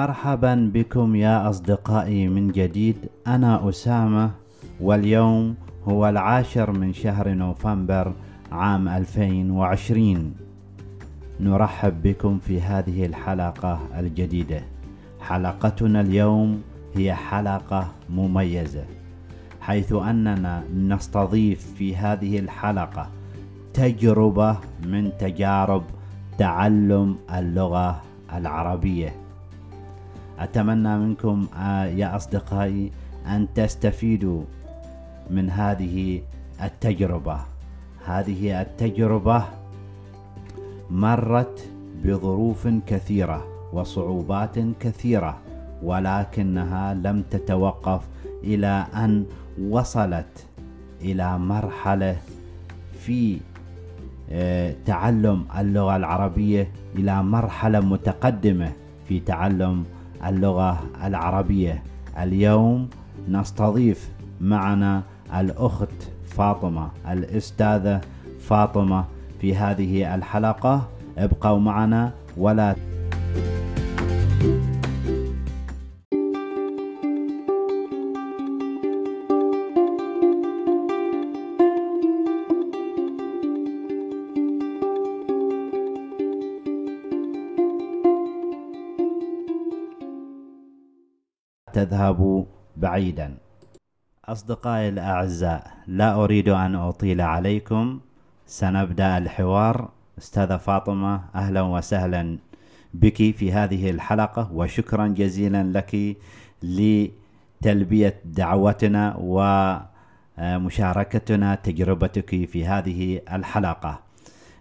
مرحبا بكم يا أصدقائي من جديد. أنا أسامة واليوم هو العاشر من شهر نوفمبر عام 2020 نرحب بكم في هذه الحلقة الجديدة. حلقتنا اليوم هي حلقة مميزة حيث أننا نستضيف في هذه الحلقة تجربة من تجارب تعلم اللغة العربية. أتمنى منكم آه، يا أصدقائي أن تستفيدوا من هذه التجربة. هذه التجربة مرت بظروف كثيرة وصعوبات كثيرة ولكنها لم تتوقف إلى أن وصلت إلى مرحلة في آه، تعلم اللغة العربية إلى مرحلة متقدمة في تعلم اللغة العربية. اليوم نستضيف معنا الأخت فاطمة الأستاذة فاطمة في هذه الحلقة. ابقوا معنا ولا تذهبوا بعيدا. أصدقائي الأعزاء لا أريد أن أطيل عليكم. سنبدأ الحوار. أستاذة فاطمة أهلا وسهلا بك في هذه الحلقة وشكرا جزيلا لك لتلبية دعوتنا ومشاركتنا تجربتك في هذه الحلقة.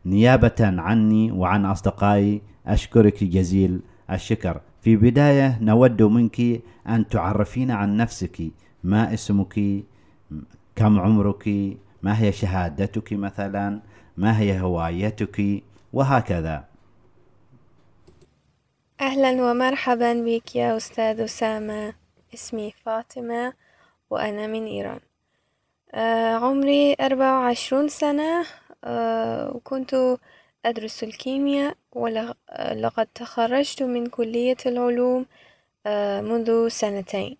نيابة عني وعن أصدقائي أشكرك جزيل الشكر. في بداية نود منك أن تعرفين عن نفسك ما اسمك كم عمرك ما هي شهادتك مثلا ما هي هوايتك وهكذا. أهلا ومرحبا بك يا أستاذ أسامة. اسمي فاطمة وأنا من إيران. آه عمري أربعة وعشرون سنة آه وكنت أدرس الكيمياء ولقد تخرجت من كلية العلوم آه منذ سنتين.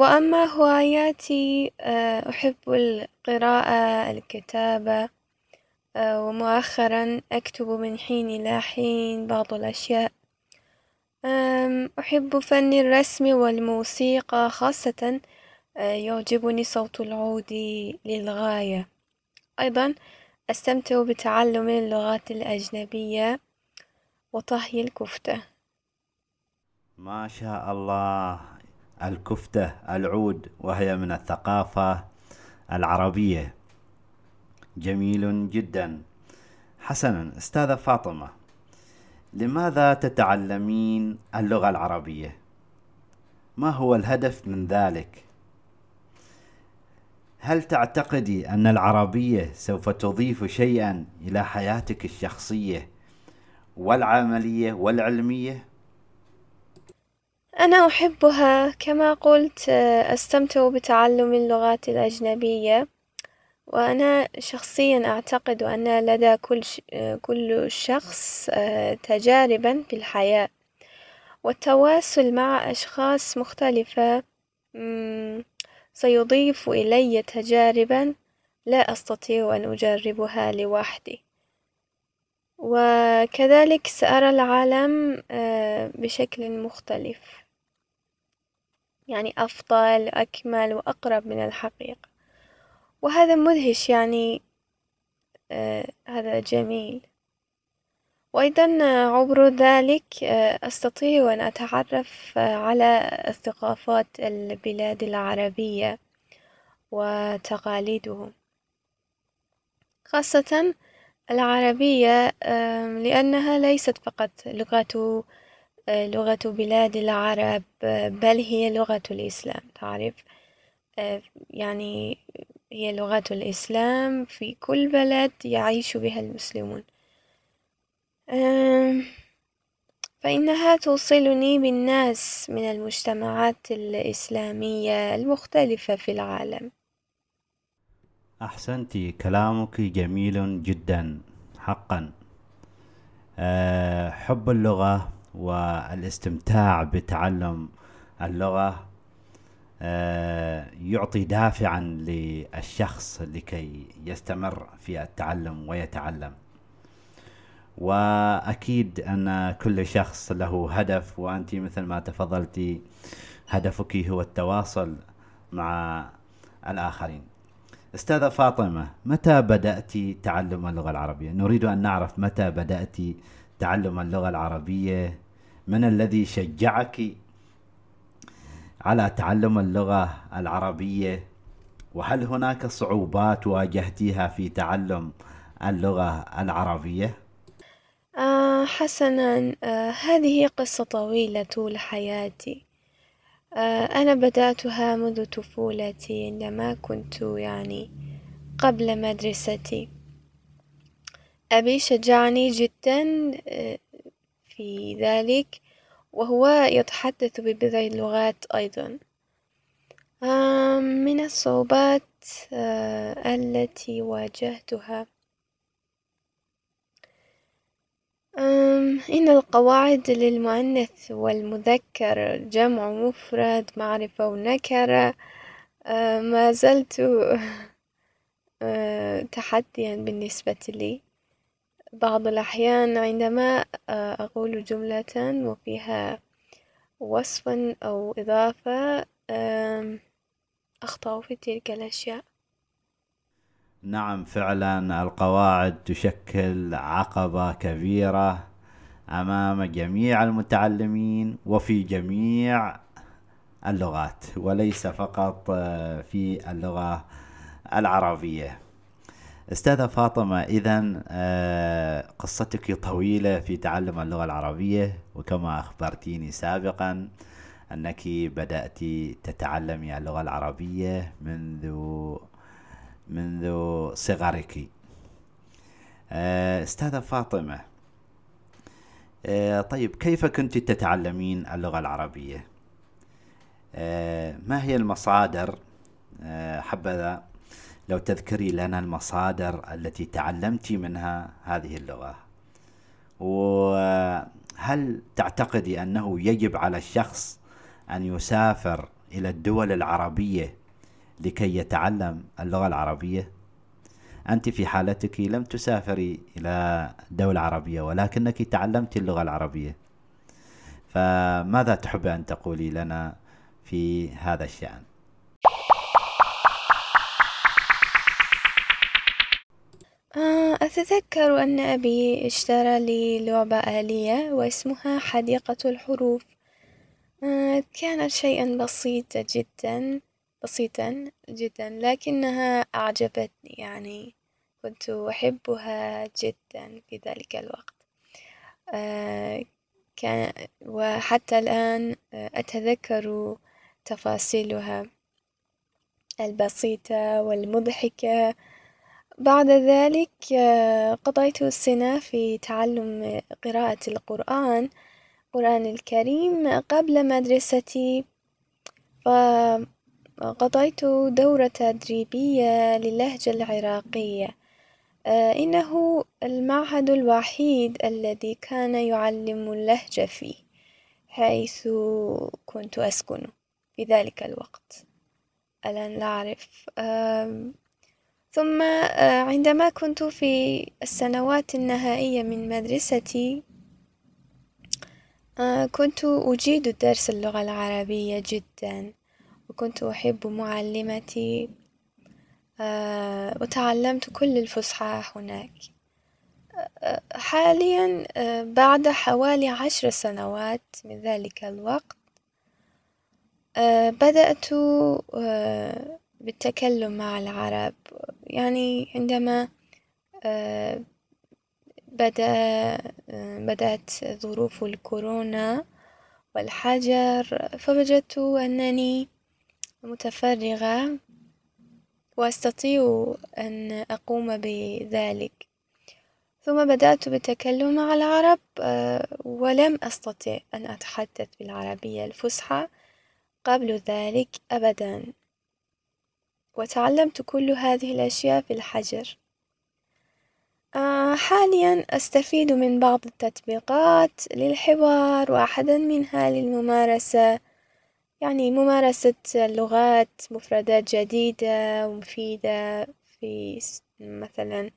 وأما هواياتي آه، أحب القراءة الكتابة آه، ومؤخرا أكتب من حين إلى حين بعض الأشياء. أحب فن الرسم والموسيقى خاصة يعجبني صوت العود للغاية. أيضا أستمتع بتعلم اللغات الأجنبية وطهي الكفتة. ما شاء الله. الكفتة العود وهي من الثقافة العربية. جميل جدا. حسنا أستاذة فاطمة لماذا تتعلمين اللغة العربية؟ ما هو الهدف من ذلك؟ هل تعتقدي أن العربية سوف تضيف شيئا إلى حياتك الشخصية والعملية والعلمية؟ أنا أحبها كما قلت أستمتع بتعلم اللغات الأجنبية وأنا شخصيا أعتقد أن لدى كل كل شخص تجاربا في الحياة والتواصل مع أشخاص مختلفة سيضيف إلي تجاربا لا أستطيع أن أجربها لوحدي. وكذلك سأرى العالم بشكل مختلف. يعني أفضل أكمل وأقرب من الحقيقة. وهذا مدهش يعني آه هذا جميل. وأيضا عبر ذلك آه أستطيع أن أتعرف على الثقافات البلاد العربية وتقاليدهم. خاصة العربية آه لأنها ليست فقط لغة لغة بلاد العرب بل هي لغة الإسلام تعرف؟ يعني هي لغة الإسلام في كل بلد يعيش بها المسلمون. فإنها توصلني بالناس من المجتمعات الإسلامية المختلفة في العالم. أحسنت كلامك جميل جدا حقا. أه، حب اللغة والاستمتاع بتعلم اللغة آه، يعطي دافعا للشخص لكي يستمر في التعلم ويتعلم. وأكيد أن كل شخص له هدف وأنت مثل ما تفضلتي هدفك هو التواصل مع الآخرين. أستاذة فاطمة متى بدأت تعلم اللغة العربية؟ نريد أن نعرف متى بدأت تعلم اللغة العربية؟ من الذي شجعك على تعلم اللغة العربية؟ وهل هناك صعوبات واجهتيها في تعلم اللغة العربية؟ آه حسنا آه هذه قصة طويلة طول حياتي آه أنا بدأتها منذ طفولتي عندما كنت يعني قبل مدرستي. أبي شجعني جدا آه في ذلك وهو يتحدث ببضع لغات أيضا. آه من الصعوبات آه التي واجهتها إن القواعد للمؤنث والمذكر جمع مفرد معرفة ونكرة. ما زلت تحديا بالنسبة لي. بعض الأحيان عندما أقول جملة وفيها وصفا أو إضافة أخطأ في تلك الأشياء. نعم فعلا القواعد تشكل عقبة كبيرة أمام جميع المتعلمين وفي جميع اللغات وليس فقط في اللغة العربية. أستاذة فاطمة إذا قصتك طويلة في تعلم اللغة العربية وكما أخبرتيني سابقا أنك بدأت تتعلمي اللغة العربية منذ منذ صغرك. أستاذة فاطمة طيب كيف كنت تتعلمين اللغة العربية؟ ما هي المصادر؟ حبذا لو تذكري لنا المصادر التي تعلمت منها هذه اللغة. وهل تعتقدي أنه يجب على الشخص أن يسافر إلى الدول العربية لكي يتعلم اللغة العربية. أنت في حالتك لم تسافري إلى دولة عربية ولكنك تعلمت اللغة العربية. فماذا تحب أن تقولي لنا في هذا الشأن؟ أتذكر أن أبي اشترى لي لعبة آلية واسمها حديقة الحروف. كانت شيئا بسيطة جدا. بسيطا جدا لكنها أعجبتني يعني كنت أحبها جدا في ذلك الوقت. كان وحتى الآن أتذكر تفاصيلها البسيطة والمضحكة. بعد ذلك قضيت السنة في تعلم قراءة القرآن القرآن الكريم قبل مدرستي. فقضيت دورة تدريبية للهجة العراقية. إنه المعهد الوحيد الذي كان يعلم اللهجة فيه حيث كنت أسكن في ذلك الوقت. الآن لا أعرف. ثم عندما كنت في السنوات النهائية من مدرستي كنت أجيد درس اللغة العربية جدا. وكنت أحب معلمتي وتعلمت كل الفصحى هناك. حاليا بعد حوالي عشر سنوات من ذلك الوقت بدأت بالتكلم مع العرب. يعني عندما بدأ بدأت ظروف الكورونا والحجر فوجدت أنني متفرغة وأستطيع أن أقوم بذلك. ثم بدأت بالتكلم مع العرب ولم أستطع أن أتحدث بالعربية الفصحى قبل ذلك أبدا. وتعلمت كل هذه الأشياء في الحجر. حاليا أستفيد من بعض التطبيقات للحوار وأحدا منها للممارسة. يعني ممارسة اللغات مفردات جديدة ومفيدة في مثلا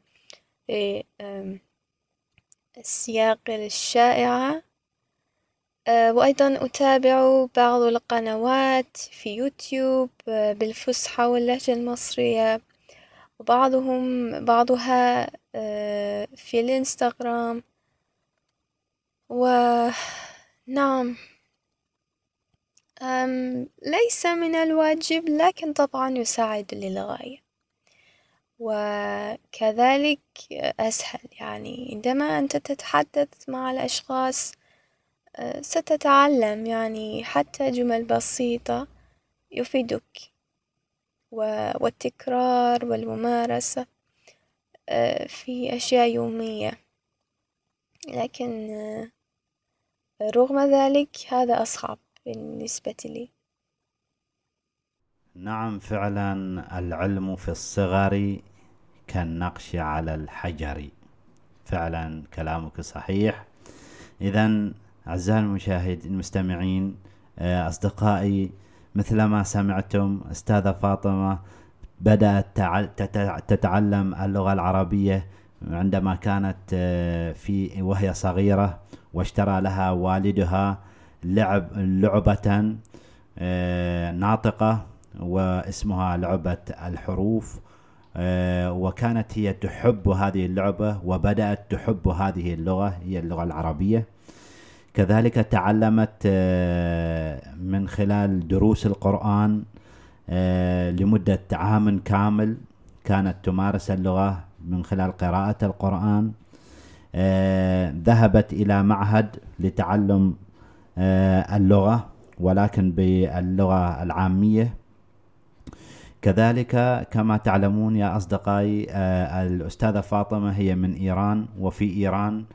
في السياق الشائعة وأيضا أتابع بعض القنوات في يوتيوب بالفصحى واللهجة المصرية. وبعضهم بعضها في الإنستغرام. ونعم ليس من الواجب لكن طبعا يساعد للغاية. وكذلك أسهل يعني عندما أنت تتحدث مع الأشخاص ستتعلم يعني حتى جمل بسيطة يفيدك. والتكرار والممارسة في أشياء يومية. لكن رغم ذلك هذا أصعب. بالنسبة لي. نعم فعلا العلم في الصغر كالنقش على الحجر. فعلا كلامك صحيح. إذا أعزائي المشاهد المستمعين أصدقائي مثلما سمعتم أستاذة فاطمة بدأت تتعلم اللغة العربية عندما كانت في وهي صغيرة واشترى لها والدها لعب لعبة ناطقة واسمها لعبة الحروف وكانت هي تحب هذه اللعبة وبدأت تحب هذه اللغة هي اللغة العربية. كذلك تعلمت من خلال دروس القرآن لمدة عام كامل كانت تمارس اللغة من خلال قراءة القرآن. ذهبت إلى معهد لتعلم اللغة ولكن باللغة العامية. كذلك كما تعلمون يا أصدقائي الأستاذة فاطمة هي من إيران وفي إيران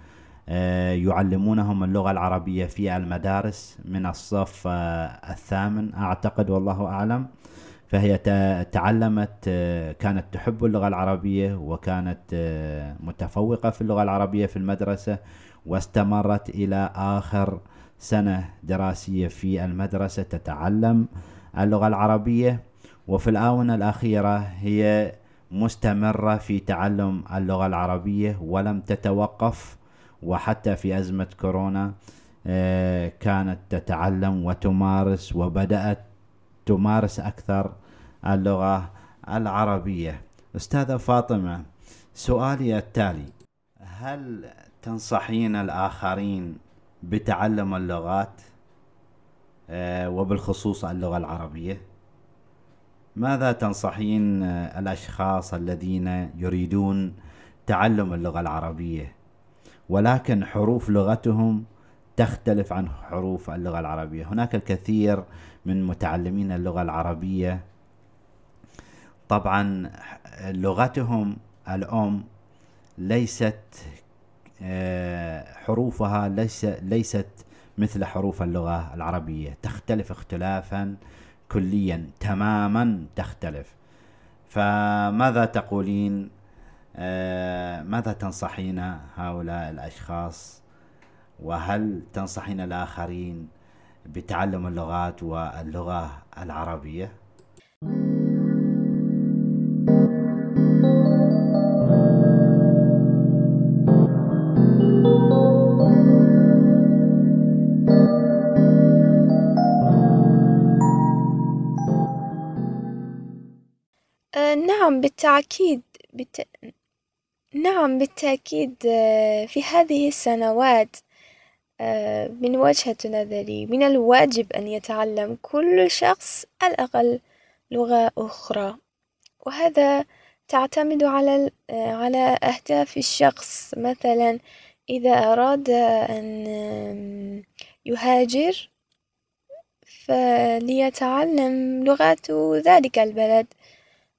يعلمونهم اللغة العربية في المدارس من الصف الثامن أعتقد والله أعلم. فهي تعلمت كانت تحب اللغة العربية وكانت متفوقة في اللغة العربية في المدرسة واستمرت إلى آخر سنة دراسية في المدرسة تتعلم اللغة العربية وفي الآونة الأخيرة هي مستمرة في تعلم اللغة العربية ولم تتوقف وحتى في أزمة كورونا كانت تتعلم وتمارس وبدأت تمارس أكثر اللغة العربية. أستاذة فاطمة سؤالي التالي هل تنصحين الآخرين بتعلم اللغات وبالخصوص اللغة العربية. ماذا تنصحين الأشخاص الذين يريدون تعلم اللغة العربية؟ ولكن حروف لغتهم تختلف عن حروف اللغة العربية. هناك الكثير من متعلمين اللغة العربية. طبعا لغتهم الأم ليست حروفها ليس ليست مثل حروف اللغة العربية. تختلف اختلافا كليا تماما تختلف. فماذا تقولين؟ ماذا تنصحين هؤلاء الأشخاص؟ وهل تنصحين الآخرين بتعلم اللغات واللغة العربية؟ نعم بالتأكيد بالت... نعم بالتأكيد في هذه السنوات من وجهة نظري من الواجب أن يتعلم كل شخص على الأقل لغة أخرى. وهذا تعتمد على على أهداف الشخص. مثلا إذا أراد أن يهاجر فليتعلم لغات ذلك البلد.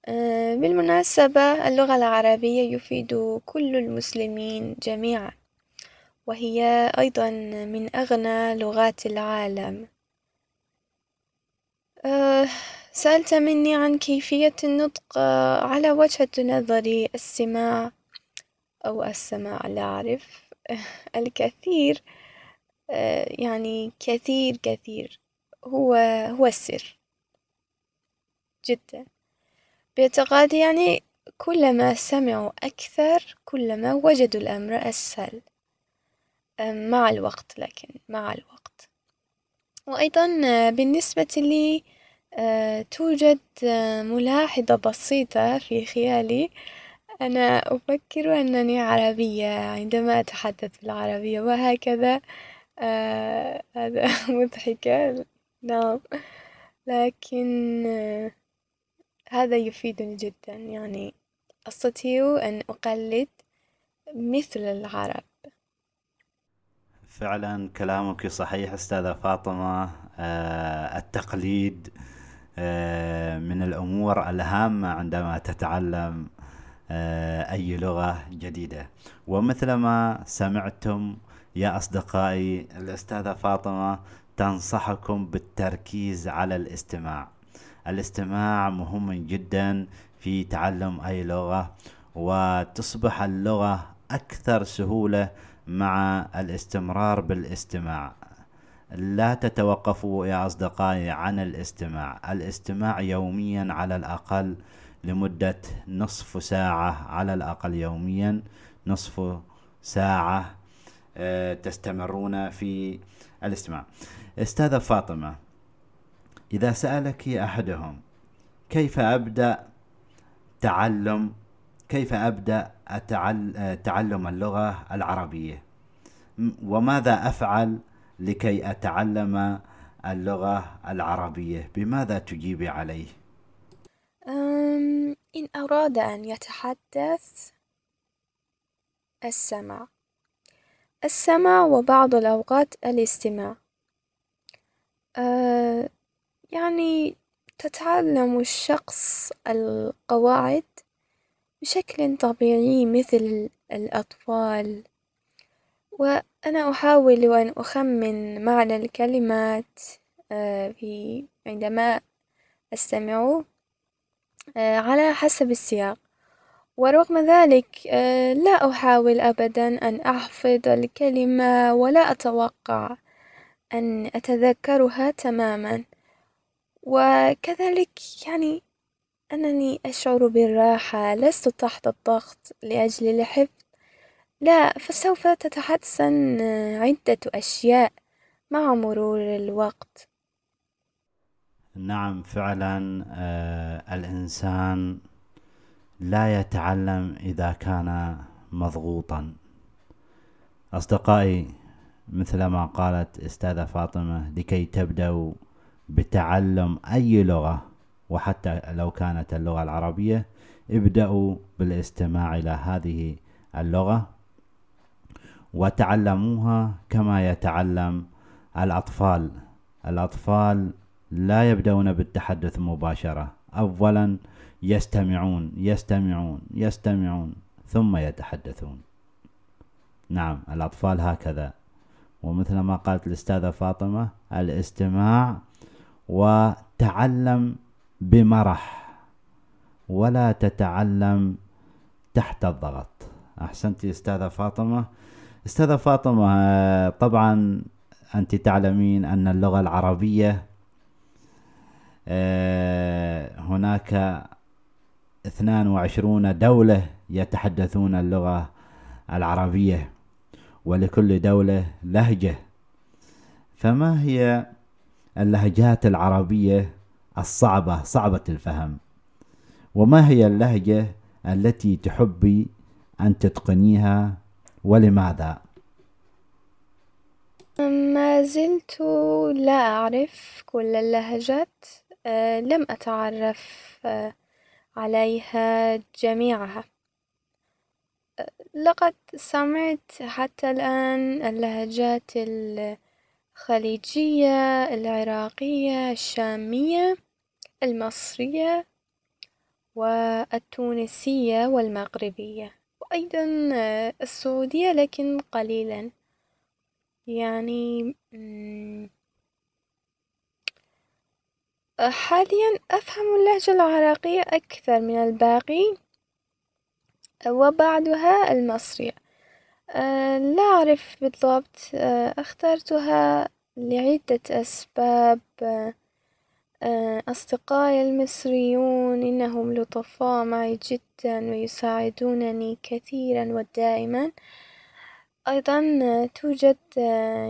بالمناسبة اللغة العربية يفيد كل المسلمين جميعا وهي أيضا من أغنى لغات العالم. سألت مني عن كيفية النطق على وجهة نظري السماع أو السماع لا أعرف. الكثير يعني كثير كثير. هو هو السر. جدا. باعتقادي يعني كلما سمعوا أكثر كلما وجدوا الأمر أسهل. مع الوقت لكن مع الوقت. وأيضا بالنسبة لي توجد ملاحظة بسيطة في خيالي. أنا أفكر أنني عربية عندما أتحدث بالعربية وهكذا. هذا مضحكة. نعم. لكن هذا يفيدني جدا. يعني أستطيع أن أقلد مثل العرب. فعلا كلامك صحيح أستاذة فاطمة. آه التقليد آه من الأمور الهامة عندما تتعلم آه أي لغة جديدة. ومثلما سمعتم يا أصدقائي الأستاذة فاطمة تنصحكم بالتركيز على الاستماع. الاستماع مهم جدا في تعلم أي لغة وتصبح اللغة أكثر سهولة مع الاستمرار بالاستماع. لا تتوقفوا يا أصدقائي عن الاستماع. الاستماع يوميا على الأقل لمدة نصف ساعة على الأقل يوميا نصف ساعة تستمرون في الاستماع. أستاذة فاطمة إذا سألك أحدهم كيف أبدأ تعلم؟ كيف أبدأ تعلم اللغة العربية؟ وماذا أفعل لكي أتعلم اللغة العربية؟ بماذا تجيبي عليه؟ إن أراد أن يتحدث السمع. السمع وبعض الأوقات الاستماع. أه يعني تتعلم الشخص القواعد بشكل طبيعي مثل الأطفال. وأنا أحاول أن أخمن معنى الكلمات في عندما أستمع على حسب السياق. ورغم ذلك لا أحاول أبدا أن أحفظ الكلمة ولا أتوقع أن أتذكرها تماما. وكذلك يعني أنني أشعر بالراحة لست تحت الضغط لأجل الحفظ. لا فسوف تتحسن عدة أشياء مع مرور الوقت. نعم فعلا آه الإنسان لا يتعلم إذا كان مضغوطا. أصدقائي مثلما قالت أستاذة فاطمة لكي تبدأوا بتعلم أي لغة وحتى لو كانت اللغة العربية ابدأوا بالاستماع إلى هذه اللغة وتعلموها كما يتعلم الأطفال. الأطفال لا يبدأون بالتحدث مباشرة أولا يستمعون يستمعون يستمعون ثم يتحدثون. نعم الأطفال هكذا. ومثل ما قالت الأستاذة فاطمة الاستماع وتعلم بمرح ولا تتعلم تحت الضغط. احسنتي أستاذة فاطمة. أستاذة فاطمة طبعا أنت تعلمين أن اللغة العربية هناك 22 دولة يتحدثون اللغة العربية ولكل دولة لهجة. فما هي اللهجات العربية الصعبة صعبة الفهم وما هي اللهجة التي تحبي أن تتقنيها ولماذا؟ ما زلت لا أعرف كل اللهجات أه لم أتعرف أه عليها جميعها أه لقد سمعت حتى الآن اللهجات الخليجية العراقية الشامية المصرية والتونسية والمغربية وأيضا السعودية لكن قليلا. يعني حاليا أفهم اللهجة العراقية أكثر من الباقي وبعدها المصرية. لا أعرف بالضبط. اخترتها لعدة أسباب. أصدقائي المصريون إنهم لطفاء معي جدا ويساعدونني كثيرا ودائما، أيضا توجد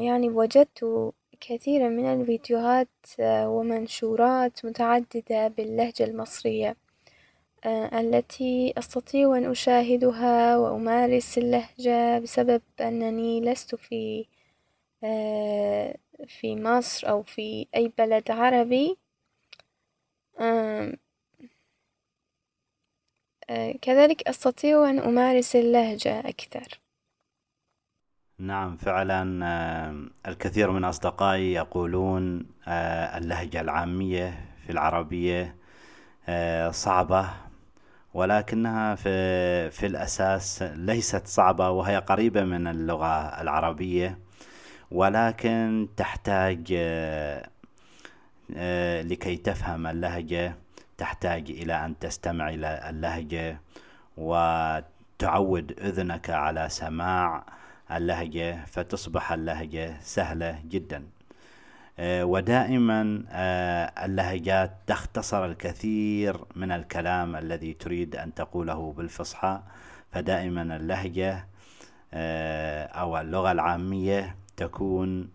يعني وجدت كثيرا من الفيديوهات ومنشورات متعددة باللهجة المصرية. التي أستطيع أن أشاهدها وأمارس اللهجة بسبب أنني لست في في مصر أو في أي بلد عربي كذلك أستطيع أن أمارس اللهجة أكثر. نعم فعلا الكثير من أصدقائي يقولون اللهجة العامية في العربية صعبة ولكنها في في الأساس ليست صعبة وهي قريبة من اللغة العربية ولكن تحتاج لكي تفهم اللهجة تحتاج إلى أن تستمع إلى اللهجة وتعود أذنك على سماع اللهجة فتصبح اللهجة سهلة جدا. ودائما اللهجات تختصر الكثير من الكلام الذي تريد أن تقوله بالفصحى. فدائما اللهجة أو اللغة العامية تكون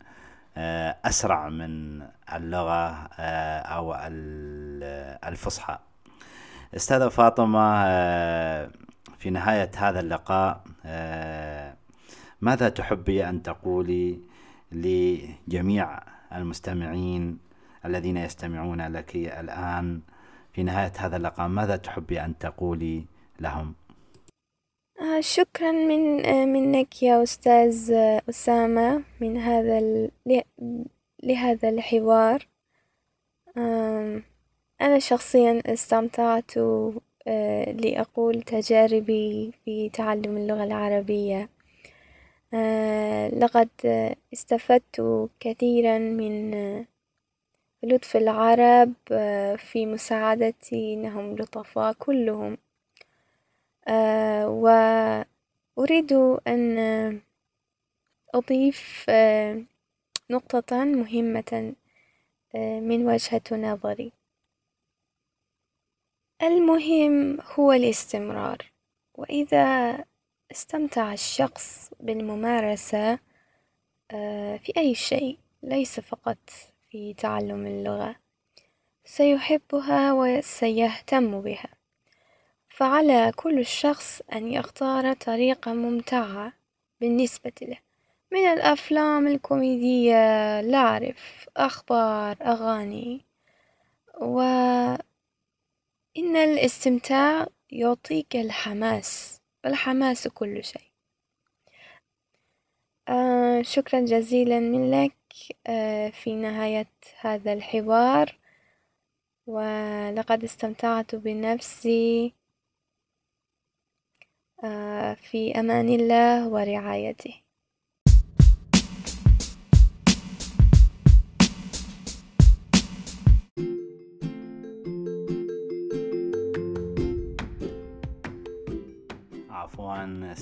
أسرع من اللغة أو الفصحى. أستاذة فاطمة في نهاية هذا اللقاء ماذا تحبي أن تقولي لجميع المستمعين الذين يستمعون لك الآن. في نهاية هذا اللقاء ماذا تحبي أن تقولي لهم؟ شكرا من منك يا أستاذ أسامة من هذا لهذا الحوار. أنا شخصيا استمتعت لأقول تجاربي في تعلم اللغة العربية. لقد استفدت كثيرا من لطف العرب في مساعدتي إنهم لطفاء كلهم. وأريد أن أضيف نقطة مهمة من وجهة نظري. المهم هو الاستمرار. وإذا استمتع الشخص بالممارسة في أي شيء ليس فقط في تعلم اللغة. سيحبها وسيهتم بها. فعلى كل شخص أن يختار طريقة ممتعة بالنسبة له. من الأفلام الكوميدية لا أعرف أخبار أغاني. وإن الاستمتاع يعطيك الحماس. والحماس كل شيء. آه شكرا جزيلا منك آه في نهاية هذا الحوار. ولقد استمتعت بنفسي. آه في أمان الله ورعايته.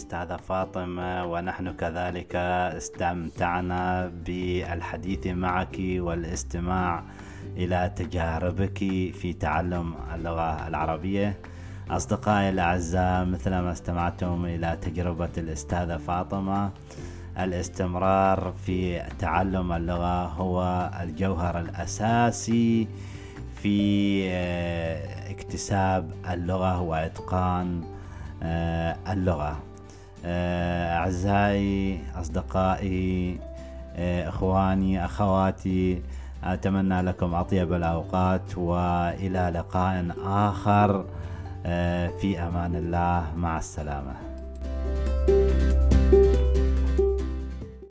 عفوا أستاذة فاطمة ونحن كذلك استمتعنا بالحديث معك والاستماع إلى تجاربك في تعلم اللغة العربية. أصدقائي الأعزاء مثلما استمعتم إلى تجربة الأستاذة فاطمة الاستمرار في تعلم اللغة هو الجوهر الأساسي في اكتساب اللغة وإتقان اللغة. أعزائي أصدقائي إخواني أخواتي أتمنى لكم أطيب الأوقات وإلى لقاء آخر في أمان الله. مع السلامة.